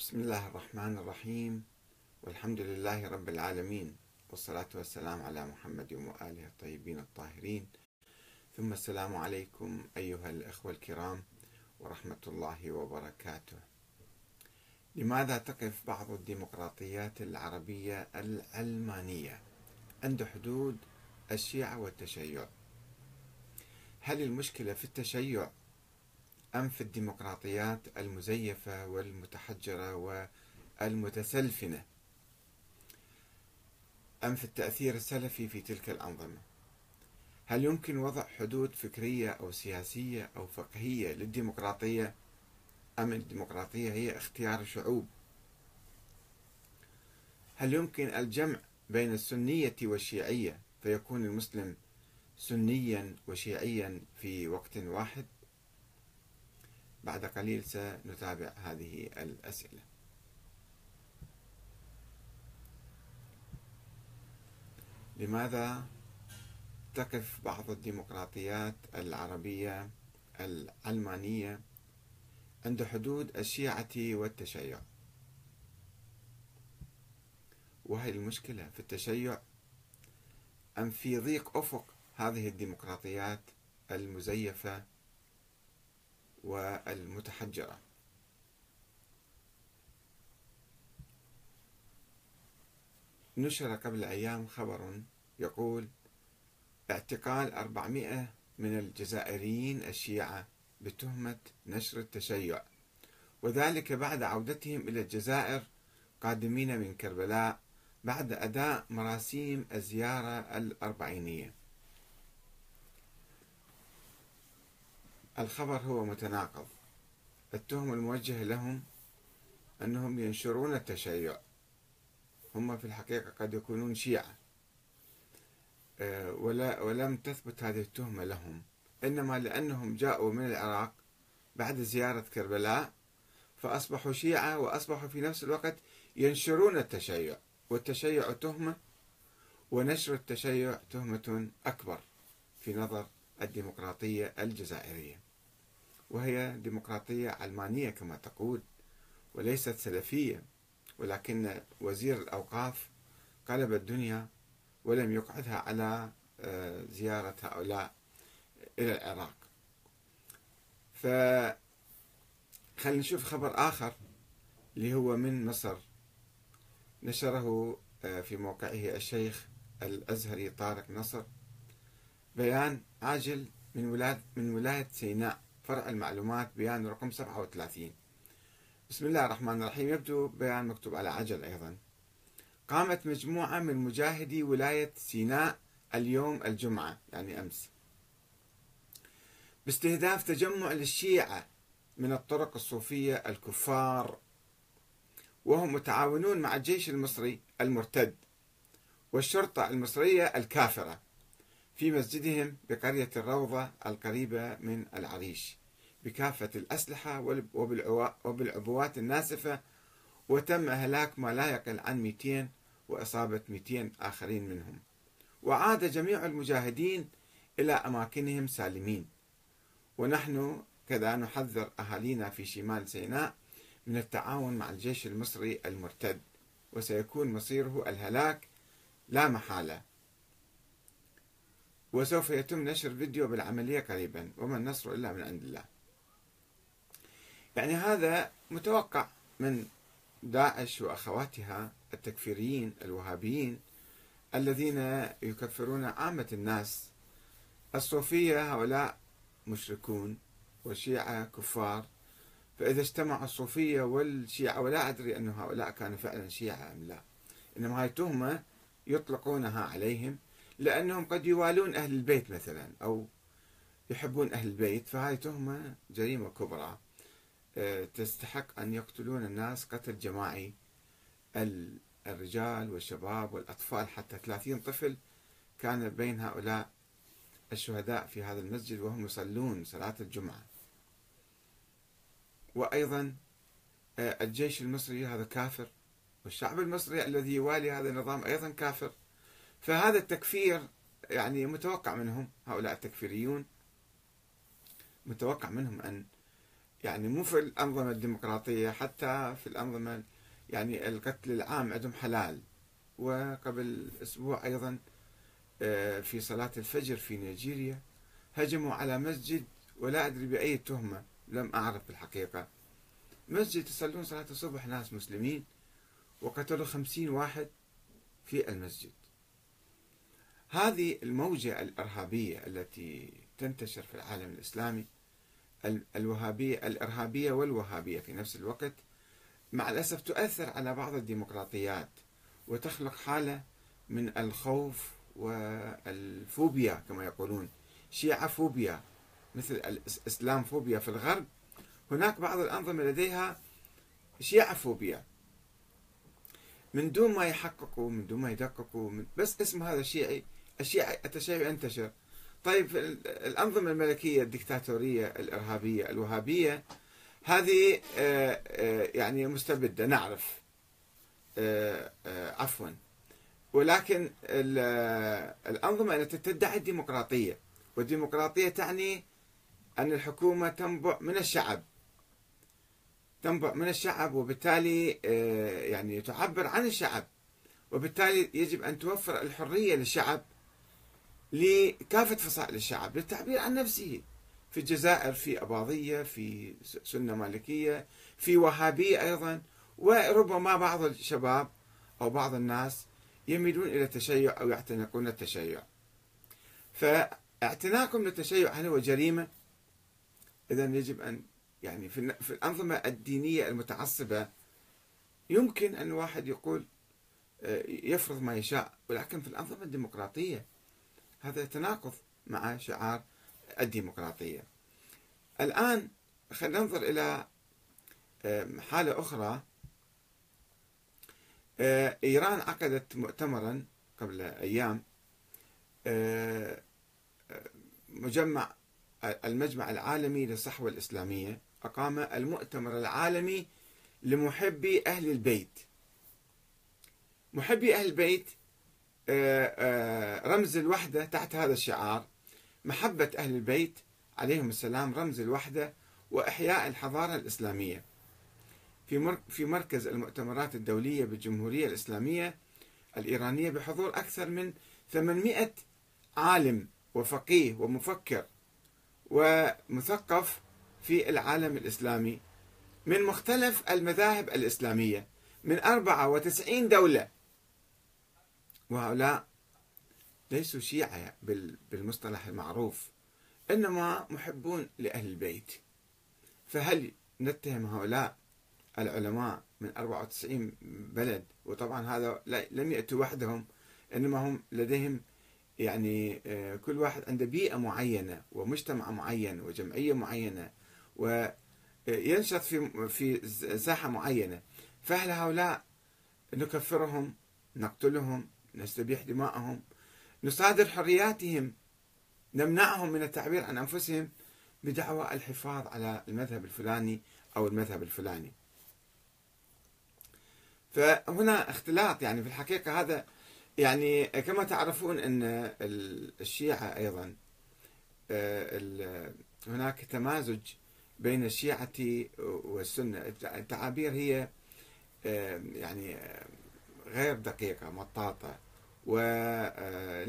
بسم الله الرحمن الرحيم. والحمد لله رب العالمين. والصلاة والسلام على محمد وآله الطيبين الطاهرين. ثم السلام عليكم أيها الأخوة الكرام ورحمة الله وبركاته. لماذا تقف بعض الديمقراطيات العربية العلمانية عند حدود الشيعة والتشيع؟ هل المشكلة في التشيع أم في الديمقراطيات المزيفة والمتحجرة والمتسلفنة؟ أم في التأثير السلفي في تلك الأنظمة؟ هل يمكن وضع حدود فكرية أو سياسية أو فقهية للديمقراطية؟ أم الديمقراطية هي اختيار الشعوب هل يمكن الجمع بين السنية والشيعية فيكون المسلم سنيا وشيعيا في وقت واحد؟ بعد قليل سنتابع هذه الأسئلة. لماذا تقف بعض الديمقراطيات العربية العلمانية عند حدود الشيعة والتشيع؟ وهي المشكلة في التشيع. أم في ضيق أفق هذه الديمقراطيات المزيفة والمتحجرة. نشر قبل أيام خبر يقول اعتقال 400 من الجزائريين الشيعة بتهمة نشر التشيع وذلك بعد عودتهم إلى الجزائر قادمين من كربلاء بعد أداء مراسيم الزيارة الأربعينية. الخبر هو متناقض. التهم الموجهة لهم أنهم ينشرون التشيع. هم في الحقيقة قد يكونون شيعة. آه، ولا ولم تثبت هذه التهمة لهم. إنما لأنهم جاءوا من العراق بعد زيارة كربلاء فأصبحوا شيعة وأصبحوا في نفس الوقت ينشرون التشيع. والتشيع تهمة ونشر التشيع تهمة أكبر في نظر الديمقراطية الجزائرية. وهي ديمقراطية علمانية كما تقول وليست سلفية. ولكن وزير الأوقاف قلب الدنيا ولم يقعدها على آه، زيارة هؤلاء إلى العراق. فخلينا نشوف خبر آخر اللي هو من مصر. نشره آه، في موقعه الشيخ الأزهري طارق نصر بيان عاجل من ولاية من ولاية سيناء. فرع المعلومات بيان رقم 37 بسم الله الرحمن الرحيم. يبدو بيان مكتوب على عجل أيضا. قامت مجموعة من مجاهدي ولاية سيناء اليوم الجمعة يعني أمس. باستهداف تجمع للشيعة من الطرق الصوفية الكفار وهم متعاونون مع الجيش المصري المرتد والشرطة المصرية الكافرة في مسجدهم بقرية الروضة القريبة من العريش. بكافة الأسلحة وبالعبوات الناسفة وتم هلاك ما لا يقل عن 200 وإصابة 200 آخرين منهم. وعاد جميع المجاهدين إلى أماكنهم سالمين. ونحن كذا نحذر أهالينا في شمال سيناء من التعاون مع الجيش المصري المرتد وسيكون مصيره الهلاك لا محالة. وسوف يتم نشر فيديو بالعملية قريبا وما النصر إلا من عند الله. يعني هذا متوقع من داعش وأخواتها التكفيريين الوهابيين الذين يكفرون عامة الناس. الصوفية هؤلاء مشركون والشيعة كفار. فإذا اجتمع الصوفية والشيعة ولا أدري أن هؤلاء كانوا فعلا شيعة أم لا. إنما هاي تهمة يطلقونها عليهم لأنهم قد يوالون أهل البيت مثلا أو يحبون أهل البيت. فهاي تهمة جريمة كبرى. تستحق أن يقتلون الناس قتل جماعي. الرجال والشباب والأطفال حتى 30 طفل كان بين هؤلاء الشهداء في هذا المسجد وهم يصلون صلاة الجمعة. وأيضا آه، الجيش المصري هذا كافر والشعب المصري الذي يوالي هذا النظام أيضا كافر. فهذا التكفير يعني متوقع منهم هؤلاء التكفيريون متوقع منهم أن يعني مو في الأنظمة الديمقراطية حتى في الأنظمة يعني القتل العام عندهم حلال. وقبل أسبوع أيضا آه، في صلاة الفجر في نيجيريا هجموا على مسجد ولا أدري بأي تهمة لم أعرف بالحقيقة. مسجد يصلون صلاة الصبح ناس مسلمين وقتلوا خمسين واحد في المسجد. هذه الموجة الإرهابية التي تنتشر في العالم الإسلامي الوهابية الإرهابية والوهابية في نفس الوقت. مع الأسف تؤثر على بعض الديمقراطيات وتخلق حالة من الخوف والفوبيا كما يقولون. شيعة فوبيا مثل الإسلام فوبيا في الغرب. هناك بعض الأنظمة لديها شيعة فوبيا. من دون ما يحققوا من دون ما يدققوا بس اسم هذا الشيعي الشيعة التشيع ينتشر طيب الأنظمة الملكية الدكتاتورية الإرهابية الوهابية هذه آه، آه، يعني مستبدة نعرف آه، عفوا. ولكن الأنظمة التي تدعي الديمقراطية والديمقراطية تعني أن الحكومة تنبع من الشعب تنبع من الشعب وبالتالي يعني تعبر عن الشعب وبالتالي يجب أن توفر الحرية للشعب لكافة فصائل الشعب للتعبير عن نفسه. في الجزائر في أباضية في سنة مالكية في وهابية أيضا. وربما بعض الشباب أو بعض الناس يميلون إلى التشيع أو يعتنقون التشيع. فاعتناقهم للتشيع هل هو جريمة؟ إذا يجب أن يعني في الأنظمة الدينية المتعصبة يمكن أن الواحد يقول آه، يفرض ما يشاء ولكن في الأنظمة الديمقراطية هذا تناقض مع شعار الديمقراطية. الآن خلينا ننظر إلى حالة أخرى. آه، إيران عقدت مؤتمرا قبل أيام. آه، مجمع المجمع العالمي للصحوة الإسلامية أقام المؤتمر العالمي لمحبي أهل البيت. محبي أهل البيت آه، آه، رمز الوحدة تحت هذا الشعار. محبة أهل البيت عليهم السلام رمز الوحدة وإحياء الحضارة الإسلامية. في في مركز المؤتمرات الدولية بالجمهورية الإسلامية الإيرانية بحضور أكثر من 800 عالم وفقيه ومفكر ومثقف في العالم الإسلامي من مختلف المذاهب الإسلامية. من 94 دولة وهؤلاء ليسوا شيعة بالمصطلح المعروف إنما محبون لأهل البيت. فهل نتهم هؤلاء العلماء من 94 بلد؟ وطبعا هذا لم يأتوا وحدهم إنما هم لديهم يعني آه، كل واحد عنده بيئة معينة ومجتمع معين وجمعية معينة وينشط في في ساحة معينة. فهل هؤلاء نكفرهم نقتلهم نستبيح دماءهم نصادر حرياتهم نمنعهم من التعبير عن أنفسهم بدعوى الحفاظ على المذهب الفلاني أو المذهب الفلاني. فهنا اختلاط يعني في الحقيقة هذا يعني كما تعرفون إن الشيعة أيضا آه، هناك تمازج بين الشيعة والسنة التعابير هي آه، يعني غير دقيقة مطاطة ولم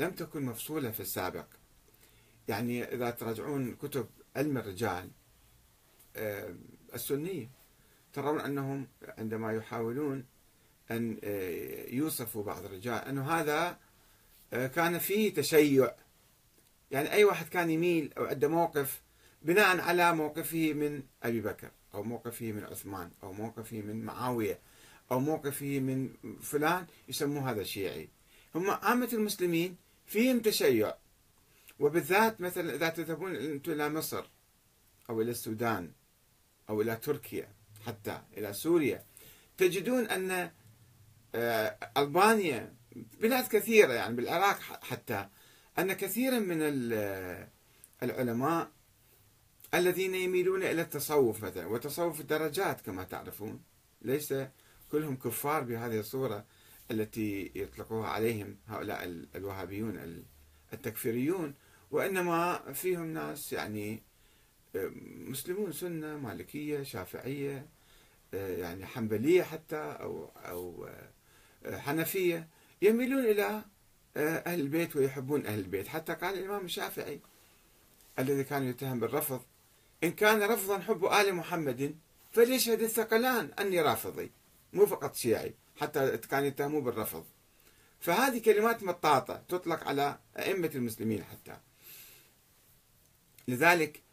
آه، تكن مفصولة في السابق. يعني إذا تراجعون كتب علم الرجال آه، السنية ترون أنهم عندما يحاولون أن آه، يوصفوا بعض الرجال أنه هذا كان فيه تشيع. يعني أي واحد كان يميل أو عنده موقف بناء على موقفه من أبي بكر أو موقفه من عثمان أو موقفه من معاوية أو موقفه من فلان يسموه هذا شيعي. هم عامة المسلمين فيهم تشيع. وبالذات مثلا إذا تذهبون أنتم إلى مصر أو إلى السودان أو إلى تركيا حتى إلى سوريا تجدون أن آه، ألبانيا بلاد كثيرة يعني بالعراق حتى أن كثيرا من العلماء الذين يميلون إلى التصوف مثلا وتصوف الدرجات كما تعرفون ليس كلهم كفار بهذه الصورة. التي يطلقوها عليهم هؤلاء الوهابيون التكفيريون وإنما فيهم ناس يعني مسلمون سنة مالكية شافعية يعني حنبلية حتى أو أو حنفية يميلون إلى أهل البيت ويحبون أهل البيت. حتى قال الإمام الشافعي الذي كان يتهم بالرفض إن كان رفضا حب آل محمد فليشهد الثقلان أني رافضي مو فقط شيعي. حتى كان يتهموه بالرفض. فهذه كلمات مطاطة تطلق على أئمة المسلمين حتى. لذلك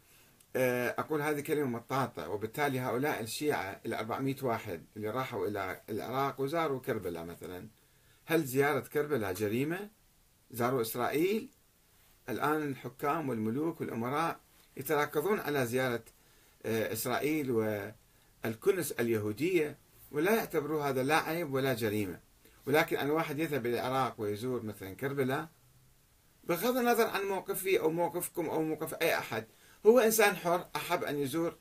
آه، أقول هذه كلمة مطاطة وبالتالي هؤلاء الشيعة ال 400 واحد اللي راحوا إلى العراق وزاروا كربلاء مثلا. هل زيارة كربلاء جريمة؟ زاروا إسرائيل. الآن الحكام والملوك والأمراء يتراكضون على زيارة آه، إسرائيل والكنس اليهودية. ولا يعتبروا هذا لا عيب ولا جريمة. ولكن أن واحد يذهب إلى العراق ويزور مثلا كربلاء بغض النظر عن موقفي أو موقفكم أو موقف أي أحد هو إنسان حر أحب أن يزور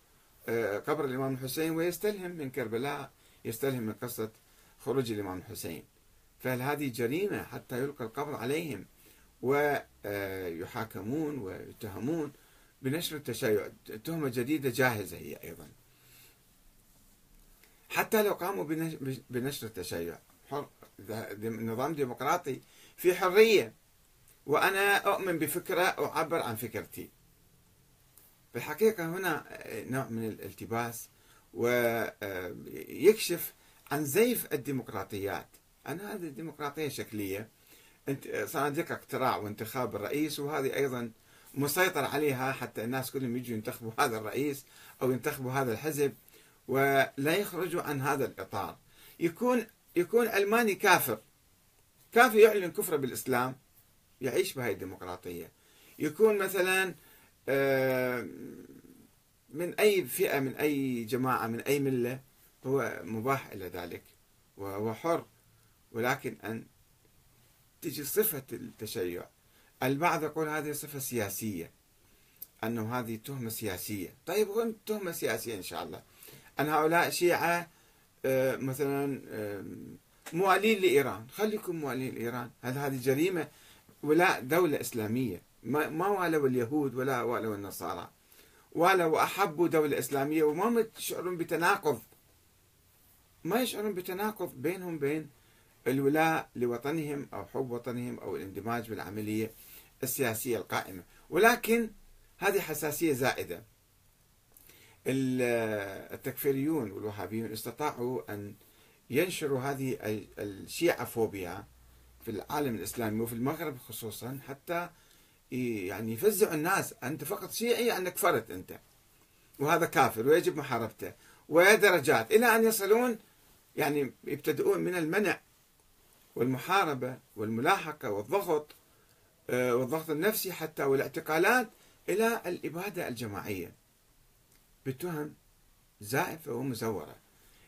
آه، قبر الإمام الحسين ويستلهم من كربلاء يستلهم من قصة خروج الإمام الحسين. فهل هذه جريمة حتى يلقى القبض عليهم ويحاكمون ويتهمون؟ بنشر التشيع تهمة جديدة جاهزة هي أيضا. حتى لو قاموا بنشر التشيع. حر نظام ديمقراطي في حرية وأنا أؤمن بفكرة أعبر عن فكرتي. في الحقيقة هنا نوع من الالتباس ويكشف عن زيف الديمقراطيات. أنا هذه الديمقراطية شكلية. عندك اقتراع وانتخاب الرئيس وهذه أيضا مسيطر عليها حتى الناس كلهم يجوا ينتخبوا هذا الرئيس أو ينتخبوا هذا الحزب. ولا يخرجوا عن هذا الإطار. يكون يكون علماني كافر. كافر يعلن كفره بالإسلام يعيش بهذه الديمقراطية. يكون مثلا آه، من أي فئة من أي جماعة من أي ملة هو مباح إلى ذلك وهو حر. ولكن أن تجي صفة التشيع. البعض يقول هذه صفة سياسية أنه هذه تهمة سياسية. طيب هو تهمة سياسية إن شاء الله. أن هؤلاء شيعة آه، مثلا آه، موالين لإيران. خليكم موالين لإيران. هل هذه جريمة ولاء دولة إسلامية. ما والوا اليهود ولا والوا النصارى. ولا وأحبوا دولة إسلامية وما يشعرون بتناقض. ما يشعرون بتناقض بينهم بين الولاء لوطنهم أو حب وطنهم أو الاندماج بالعملية السياسية القائمة. ولكن هذه حساسية زائدة. التكفيريون والوهابيون استطاعوا أن ينشروا هذه الشيعة فوبيا في العالم الإسلامي وفي المغرب خصوصا حتى يعني يفزعوا الناس. أنت فقط شيعي أنك فرد أنت. وهذا كافر ويجب محاربته ودرجات إلى أن يصلون يعني يبتدئون من المنع والمحاربة والملاحقة والضغط آه، والضغط النفسي حتى والاعتقالات إلى الإبادة الجماعية. بتهم زائفة ومزورة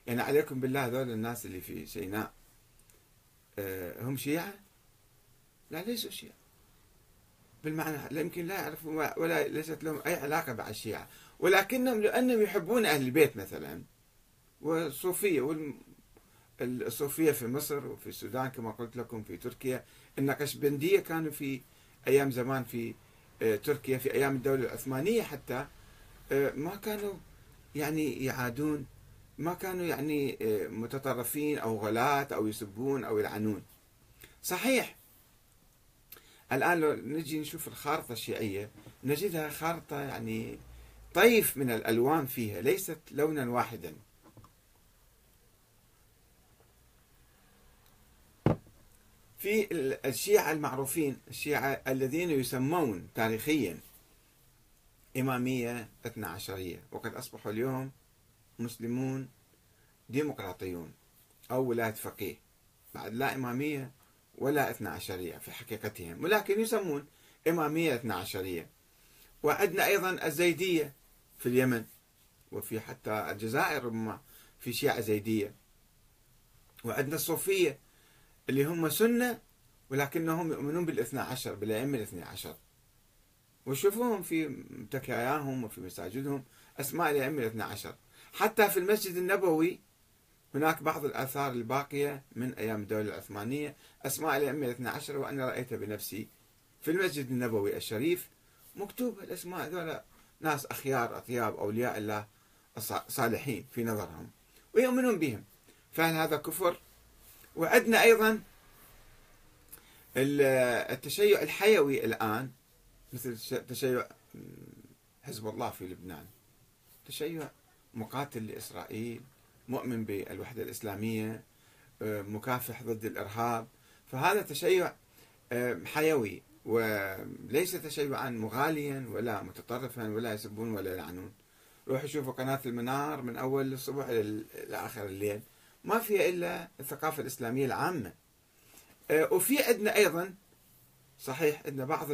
يعني عليكم بالله هذول الناس اللي في سيناء آه، هم شيعة؟ لا ليسوا شيعة. بالمعنى يمكن لا يعرفوا ولا ليست لهم أي علاقة مع الشيعة. ولكنهم لأنهم يحبون أهل البيت مثلا والصوفية والصوفية في مصر وفي السودان كما قلت لكم في تركيا النقشبندية كانوا في أيام زمان في آه، تركيا في أيام الدولة العثمانية حتى ما كانوا يعني يعادون ما كانوا يعني آه، متطرفين أو غلاة أو يسبون أو يلعنون. صحيح. الآن لو نجي نشوف الخارطة الشيعية نجدها خارطة يعني طيف من الألوان فيها ليست لونا واحدا. في الشيعة المعروفين الشيعة الذين يسمون تاريخيا إمامية اثنا عشرية وقد أصبحوا اليوم مسلمون ديمقراطيون أو ولاية فقيه. بعد لا إمامية ولا اثنا عشرية في حقيقتهم ولكن يسمون إمامية اثنا عشرية. وعندنا أيضا الزيدية في اليمن وفي حتى الجزائر ربما في شيعة زيدية. وعندنا الصوفية اللي هم سنة ولكنهم يؤمنون بالاثنى عشر بالأئمة الاثنى عشر. وشوفوهم في متكاياهم وفي مساجدهم. أسماء الأئمة الاثنى عشر. حتى في المسجد النبوي هناك بعض الآثار الباقية من أيام الدولة العثمانية. أسماء الأئمة الاثنى عشر وأنا رأيتها بنفسي في المسجد النبوي الشريف. مكتوب الأسماء هذولا ناس أخيار أطياب أولياء الله صالحين في نظرهم ويؤمنون بهم. فهل هذا كفر؟ وعندنا أيضا التشيع الحيوي الآن مثل تشيع حزب الله في لبنان. تشيع مقاتل لإسرائيل مؤمن بالوحدة الإسلامية مكافح ضد الإرهاب. فهذا تشيع حيوي وليس تشيعا مغاليا ولا متطرفا ولا يسبون ولا يلعنون. روحوا شوفوا قناة المنار من أول الصبح إلى آخر الليل. ما فيها إلا الثقافة الإسلامية العامة. آه، وفي عندنا أيضا صحيح عندنا بعض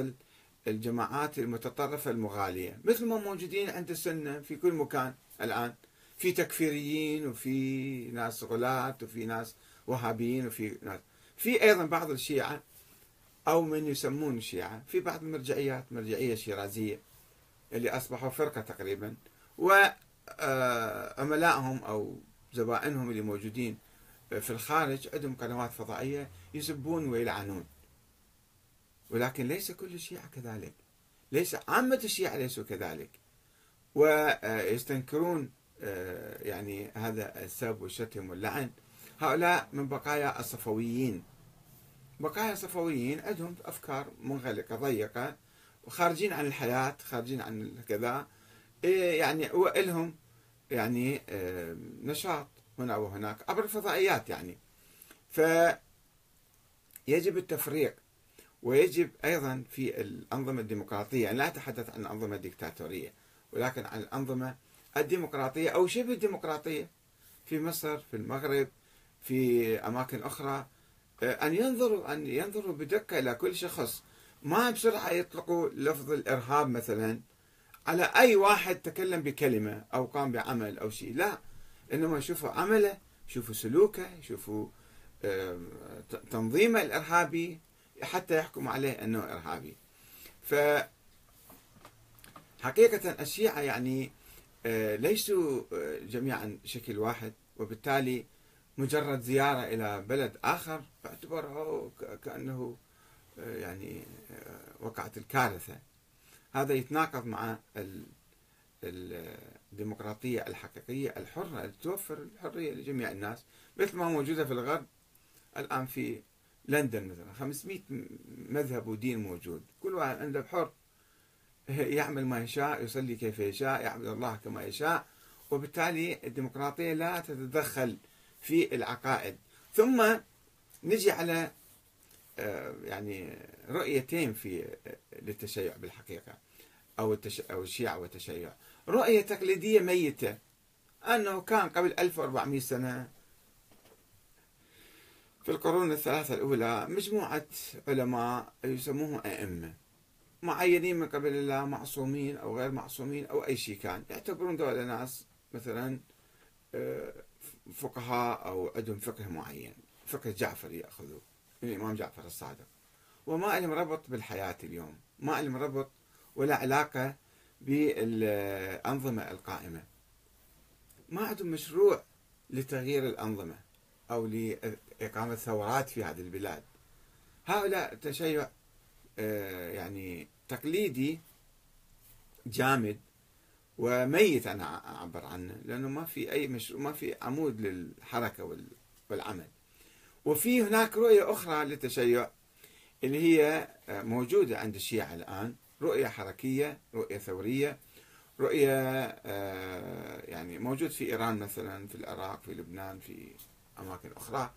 الجماعات المتطرفة المغالية. مثل ما موجودين عند السنة في كل مكان الآن. في تكفيريين وفي ناس غلاة وفي ناس وهابيين وفي ناس. في أيضا بعض الشيعة أو من يسمون الشيعة في بعض المرجعيات مرجعية شيرازية اللي أصبحوا فرقة تقريبا. وعملائهم أو زبائنهم اللي موجودين في الخارج عندهم قنوات فضائية يسبون ويلعنون. ولكن ليس كل الشيعة كذلك. ليس عامة الشيعة ليسوا كذلك. ويستنكرون يعني هذا السب والشتم واللعن. هؤلاء من بقايا الصفويين. بقايا الصفويين عندهم أفكار منغلقة ضيقة وخارجين عن الحياة خارجين عن كذا. إيه، يعني ولهم يعني نشاط هنا وهناك عبر الفضائيات يعني. فيجب التفريق ويجب أيضا في الأنظمة الديمقراطية أنا لا أتحدث عن الأنظمة الديكتاتورية ولكن عن الأنظمة الديمقراطية أو شبه الديمقراطية في مصر في المغرب في أماكن أخرى أن ينظروا أن ينظروا بدقة إلى كل شخص. ما بسرعة يطلقوا لفظ الإرهاب مثلا على أي واحد تكلم بكلمة أو قام بعمل أو شيء لا. إنما يشوفوا عمله يشوفوا سلوكه يشوفوا تنظيمه الإرهابي حتى يحكموا عليه أنه إرهابي. ف حقيقة الشيعة يعني آه، ليسوا آه، جميعا شكل واحد وبالتالي مجرد زيارة إلى بلد آخر باعتباره كأنه آه، يعني وقعت الكارثة. هذا يتناقض مع الديمقراطية الحقيقية الحرة اللي توفر الحرية لجميع الناس. مثل ما موجودة في الغرب الآن في لندن مثلا 500 مذهب ودين موجود. كل واحد عنده حر. يعمل ما يشاء يصلي كيف يشاء يعبد الله كما يشاء. وبالتالي الديمقراطية لا تتدخل في العقائد. ثم نجي على آه، يعني رؤيتين في آه، للتشيع بالحقيقة أو التش... أو الشيعة والتشيع. رؤية تقليدية ميتة. أنه كان قبل 1400 سنة في القرون الثلاثة الأولى مجموعة علماء يسموهم أئمة معينين من قبل الله معصومين أو غير معصومين أو أي شيء كان. يعتبرون دول ناس مثلا آه، فقهاء أو عندهم فقه معين فقه جعفر يأخذوه الإمام جعفر الصادق. وما لهم ربط بالحياة اليوم ما لهم ربط ولا علاقة بالأنظمة القائمة. ما عندهم مشروع لتغيير الأنظمة أو لإقامة ثورات في هذه البلاد. هؤلاء تشيع آه، يعني تقليدي جامد وميت أنا أعبر عنه لأنه ما في أي مشروع ما في عمود للحركة والعمل. وفي هناك رؤية أخرى للتشيع اللي هي آه، موجودة عند الشيعة الآن. رؤية حركية رؤية ثورية رؤية آه، يعني موجود في إيران مثلا في العراق في لبنان في أماكن أخرى.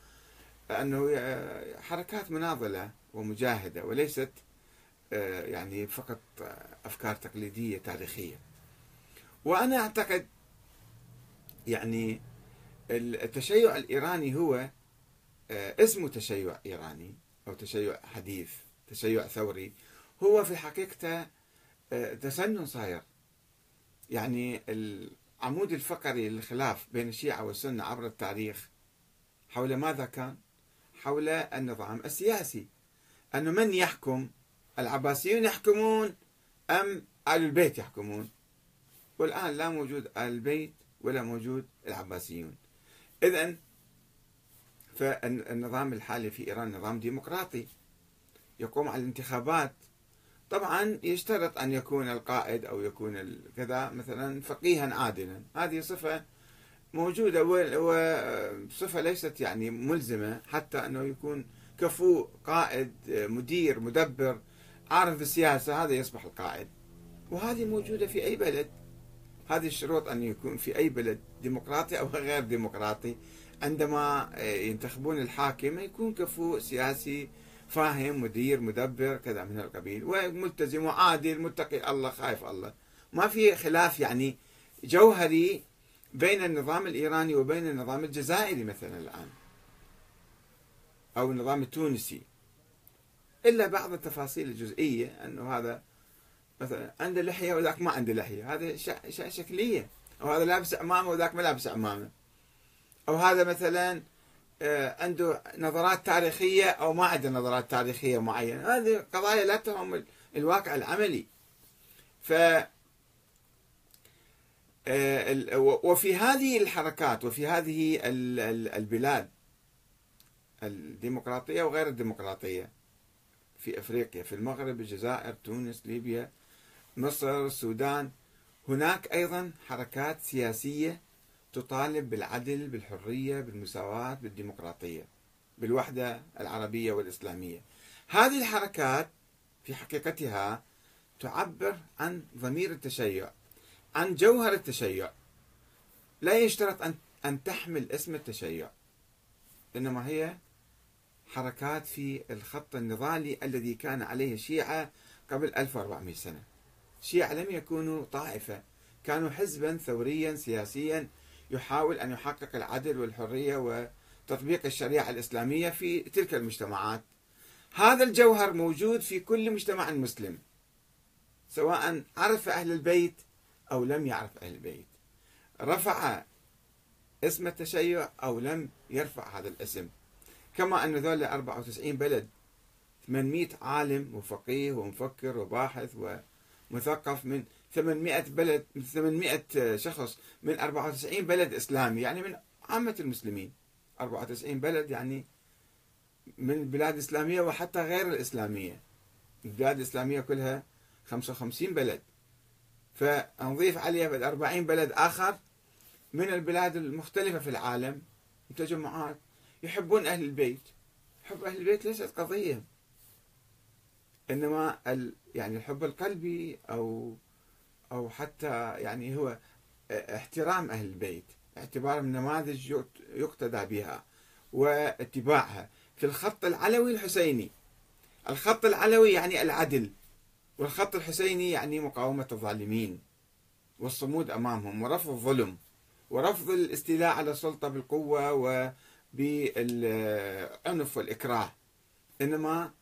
أنه آه، حركات مناضلة ومجاهدة وليست آه، يعني فقط أفكار تقليدية تاريخية. وأنا أعتقد يعني التشيع الإيراني هو اسمه تشيع إيراني أو تشيع حديث تشيع ثوري. هو في حقيقته آه، تسنن صاير. يعني العمود الفقري للخلاف بين الشيعة والسنة عبر التاريخ حول ماذا كان؟ حول النظام السياسي. أنه من يحكم؟ العباسيون يحكمون أم آل البيت يحكمون؟ والآن لا موجود آل البيت ولا موجود العباسيون. إذا فالنظام الحالي في إيران نظام ديمقراطي. يقوم على الانتخابات. طبعا يشترط أن يكون القائد أو يكون كذا مثلا فقيها عادلا. هذه صفة موجودة وصفة ليست يعني ملزمة حتى أنه يكون كفو قائد مدير مدبر عارف بالسياسة هذا يصبح القائد. وهذه موجودة في أي بلد. هذه الشروط أن يكون في أي بلد ديمقراطي أو غير ديمقراطي. عندما ينتخبون الحاكم يكون كفو سياسي فاهم مدير مدبر كذا من القبيل وملتزم وعادل متقي الله خايف الله. ما في خلاف يعني جوهري بين النظام الإيراني وبين النظام الجزائري مثلا الآن أو النظام التونسي. إلا بعض التفاصيل الجزئية أنه هذا مثلا عنده لحية وذاك ما عنده لحية هذا شكلية أو هذا لابس عمامة وذاك ما لابس عمامة أو هذا مثلا آه، عنده نظرات تاريخية أو ما عنده نظرات تاريخية معينة. هذه قضايا لا تهم الواقع العملي. ف وفي هذه الحركات وفي هذه البلاد الديمقراطية وغير الديمقراطية في أفريقيا في المغرب الجزائر تونس ليبيا مصر السودان هناك أيضا حركات سياسية تطالب بالعدل بالحرية بالمساواة بالديمقراطية بالوحدة العربية والإسلامية. هذه الحركات في حقيقتها تعبر عن ضمير التشيع. عن جوهر التشيع. لا يشترط أن أن تحمل اسم التشيع إنما هي حركات في الخط النضالي الذي كان عليه الشيعة قبل 1400 سنة. الشيعة لم يكونوا طائفة كانوا حزبا ثوريا سياسيا يحاول أن يحقق العدل والحرية وتطبيق الشريعة الإسلامية في تلك المجتمعات. هذا الجوهر موجود في كل مجتمع مسلم سواء عرف أهل البيت أو لم يعرف أهل البيت. رفع اسم التشيع أو لم يرفع هذا الاسم. كما أن ذول 94 بلد 800 عالم وفقيه ومفكر وباحث ومثقف من 800 بلد 800 شخص من 94 بلد إسلامي يعني من عامة المسلمين. 94 بلد يعني من البلاد الإسلامية وحتى غير الإسلامية. البلاد الإسلامية كلها 55 بلد. فنضيف عليها بعد 40 بلد آخر من البلاد المختلفة في العالم تجمعات يحبون أهل البيت. حب أهل البيت ليست قضية إنما يعني الحب القلبي أو أو حتى يعني هو احترام أهل البيت اعتبارهم نماذج يقتدى بها واتباعها. في الخط العلوي الحسيني الخط العلوي يعني العدل. والخط الحسيني يعني مقاومة الظالمين والصمود أمامهم ورفض الظلم ورفض الاستيلاء على السلطة بالقوة وبالعنف والإكراه إنما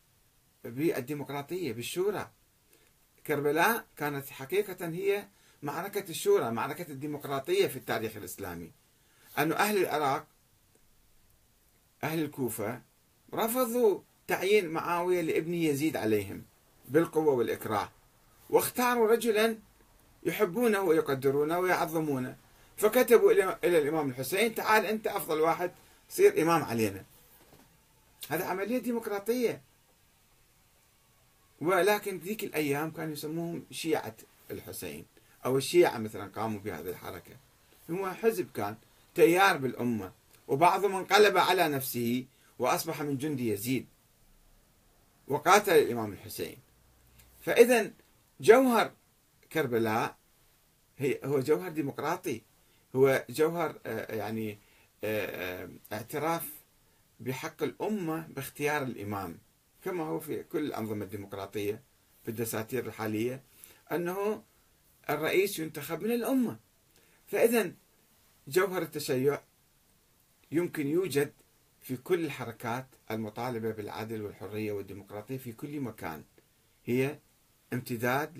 بالديمقراطية بالشورى. كربلاء كانت حقيقة هي معركة الشورى معركة الديمقراطية في التاريخ الإسلامي. أن أهل العراق أهل الكوفة رفضوا تعيين معاوية لابن يزيد عليهم. بالقوة والإكراه. واختاروا رجلا يحبونه ويقدرونه ويعظمونه. فكتبوا إلى الإمام الحسين تعال أنت أفضل واحد صير إمام علينا. هذا عملية ديمقراطية. ولكن ذيك الأيام كانوا يسموهم شيعة الحسين أو الشيعة مثلا قاموا بهذه الحركة. هو حزب كان تيار بالأمة وبعضهم انقلب على نفسه وأصبح من جند يزيد. وقاتل الإمام الحسين. فإذا جوهر كربلاء هي هو جوهر ديمقراطي. هو جوهر آه، يعني آه، آه، اعتراف بحق الأمة باختيار الإمام. كما هو في كل الأنظمة الديمقراطية في الدساتير الحالية أنه الرئيس ينتخب من الأمة. فإذا جوهر التشيع يمكن يوجد في كل الحركات المطالبة بالعدل والحرية والديمقراطية في كل مكان. هي امتداد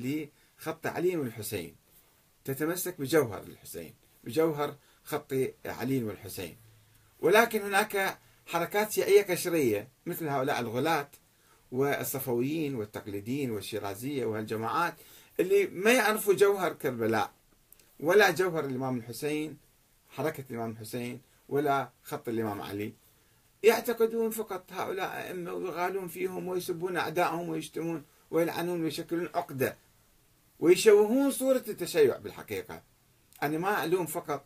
لخط علي والحسين. تتمسك بجوهر الحسين بجوهر خط علي والحسين. ولكن هناك حركات شيعية قشرية مثل هؤلاء الغلاة والصفويين والتقليديين والشيرازية وهالجماعات اللي ما يعرفوا جوهر كربلاء ولا جوهر الإمام الحسين حركة الإمام الحسين ولا خط الإمام علي. يعتقدون فقط هؤلاء أئمة ويغالون فيهم ويسبون أعدائهم ويشتمون ويلعنون ويشكلون عقدة. ويشوهون صورة التشيع بالحقيقة. أنا ما ألوم فقط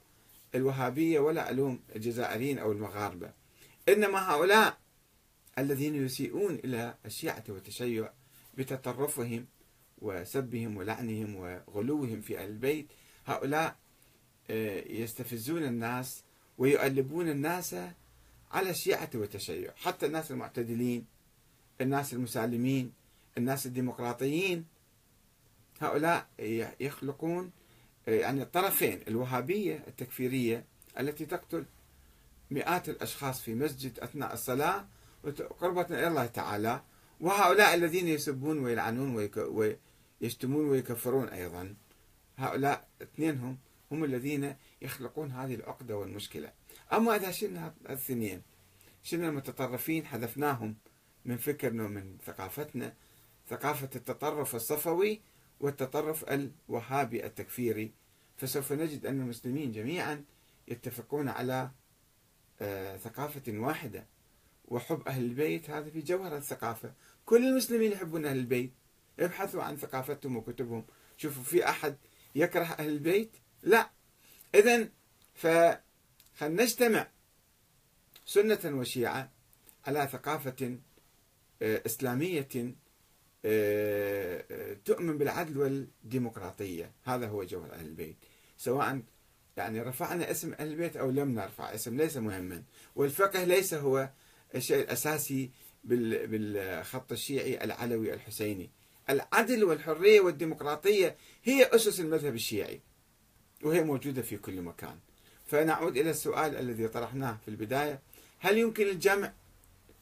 الوهابية ولا ألوم الجزائريين أو المغاربة. إنما هؤلاء الذين يسيئون إلى الشيعة والتشيع بتطرفهم وسبهم ولعنهم وغلوهم في أهل البيت. هؤلاء آه، يستفزون الناس ويؤلبون الناس على الشيعة والتشيع. حتى الناس المعتدلين الناس المسالمين الناس الديمقراطيين هؤلاء يخلقون يعني الطرفين الوهابية التكفيرية التي تقتل مئات الأشخاص في مسجد أثناء الصلاة قربة إلى الله تعالى وهؤلاء الذين يسبون ويلعنون ويشتمون ويكفرون أيضا. هؤلاء اثنينهم هم الذين يخلقون هذه العقدة والمشكلة. أما إذا شلنا الاثنين شلنا المتطرفين حذفناهم من فكرنا ومن ثقافتنا ثقافة التطرف الصفوي والتطرف الوهابي التكفيري. فسوف نجد أن المسلمين جميعا يتفقون على آه، ثقافة واحدة وحب أهل البيت. هذا في جوهر الثقافة. كل المسلمين يحبون أهل البيت. ابحثوا عن ثقافتهم وكتبهم. شوفوا في أحد يكره أهل البيت؟ لا. إذا فخلنا سنة وشيعة على ثقافة آه، إسلامية تؤمن بالعدل والديمقراطية. هذا هو جوهر أهل البيت. سواء يعني رفعنا اسم أهل البيت أو لم نرفع اسم ليس مهما. والفقه ليس هو الشيء الأساسي بالخط الشيعي العلوي الحسيني. العدل والحرية والديمقراطية هي أسس المذهب الشيعي وهي موجودة في كل مكان. فنعود إلى السؤال الذي طرحناه في البداية. هل يمكن الجمع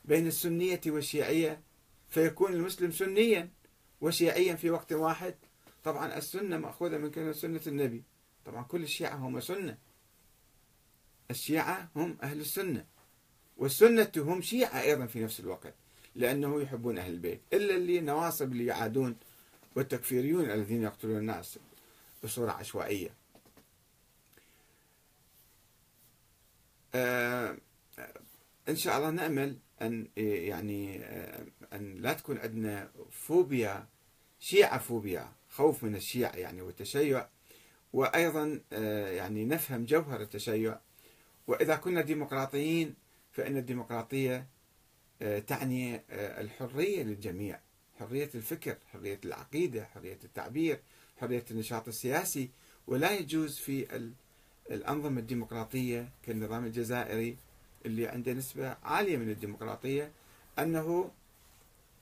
بين السنية والشيعية؟ فيكون المسلم سنيا وشيعيا في وقت واحد. طبعا السنة مأخوذة من كلمة سنة النبي. طبعا كل الشيعة هم سنة. الشيعة هم أهل السنة. والسنة هم شيعة أيضا في نفس الوقت لأنه يحبون أهل البيت. إلا اللي نواصب اللي يعادون والتكفيريون الذين يقتلون الناس بصورة عشوائية. آه إن شاء الله نأمل أن يعني أن لا تكون عندنا فوبيا شيعة فوبيا خوف من الشيعة يعني والتشيع. وأيضا يعني نفهم جوهر التشيع. وإذا كنا ديمقراطيين فإن الديمقراطية تعني الحرية للجميع. حرية الفكر حرية العقيدة حرية التعبير حرية النشاط السياسي. ولا يجوز في الأنظمة الديمقراطية كالنظام الجزائري اللي عنده نسبة عالية من الديمقراطية أنه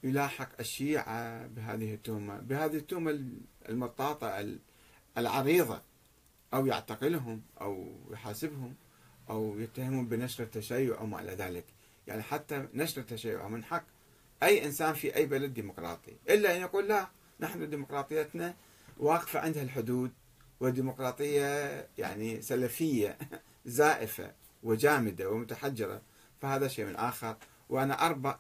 يلاحق الشيعة بهذه التهمة بهذه التهمة المطاطة العريضة أو يعتقلهم أو يحاسبهم أو يتهمون بنشر التشيع أو ما إلى ذلك. يعني حتى نشر التشيع من حق أي إنسان في أي بلد ديمقراطي. إلا أن يقول لا نحن ديمقراطيتنا واقفة عندها الحدود وديمقراطية يعني سلفية زائفة. وجامدة ومتحجرة فهذا شيء من آخر. وأنا أربأ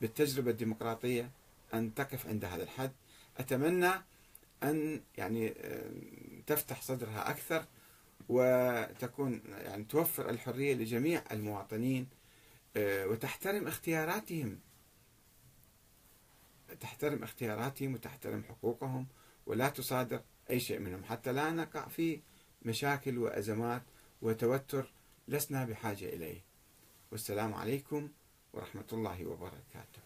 بالتجربة الديمقراطية أن تقف عند هذا الحد. أتمنى أن يعني تفتح صدرها أكثر وتكون يعني توفر الحرية لجميع المواطنين آه، وتحترم اختياراتهم. تحترم اختياراتهم وتحترم حقوقهم ولا تصادر أي شيء منهم. حتى لا نقع في مشاكل وأزمات وتوتر لسنا بحاجة إليه. والسلام عليكم ورحمة الله وبركاته.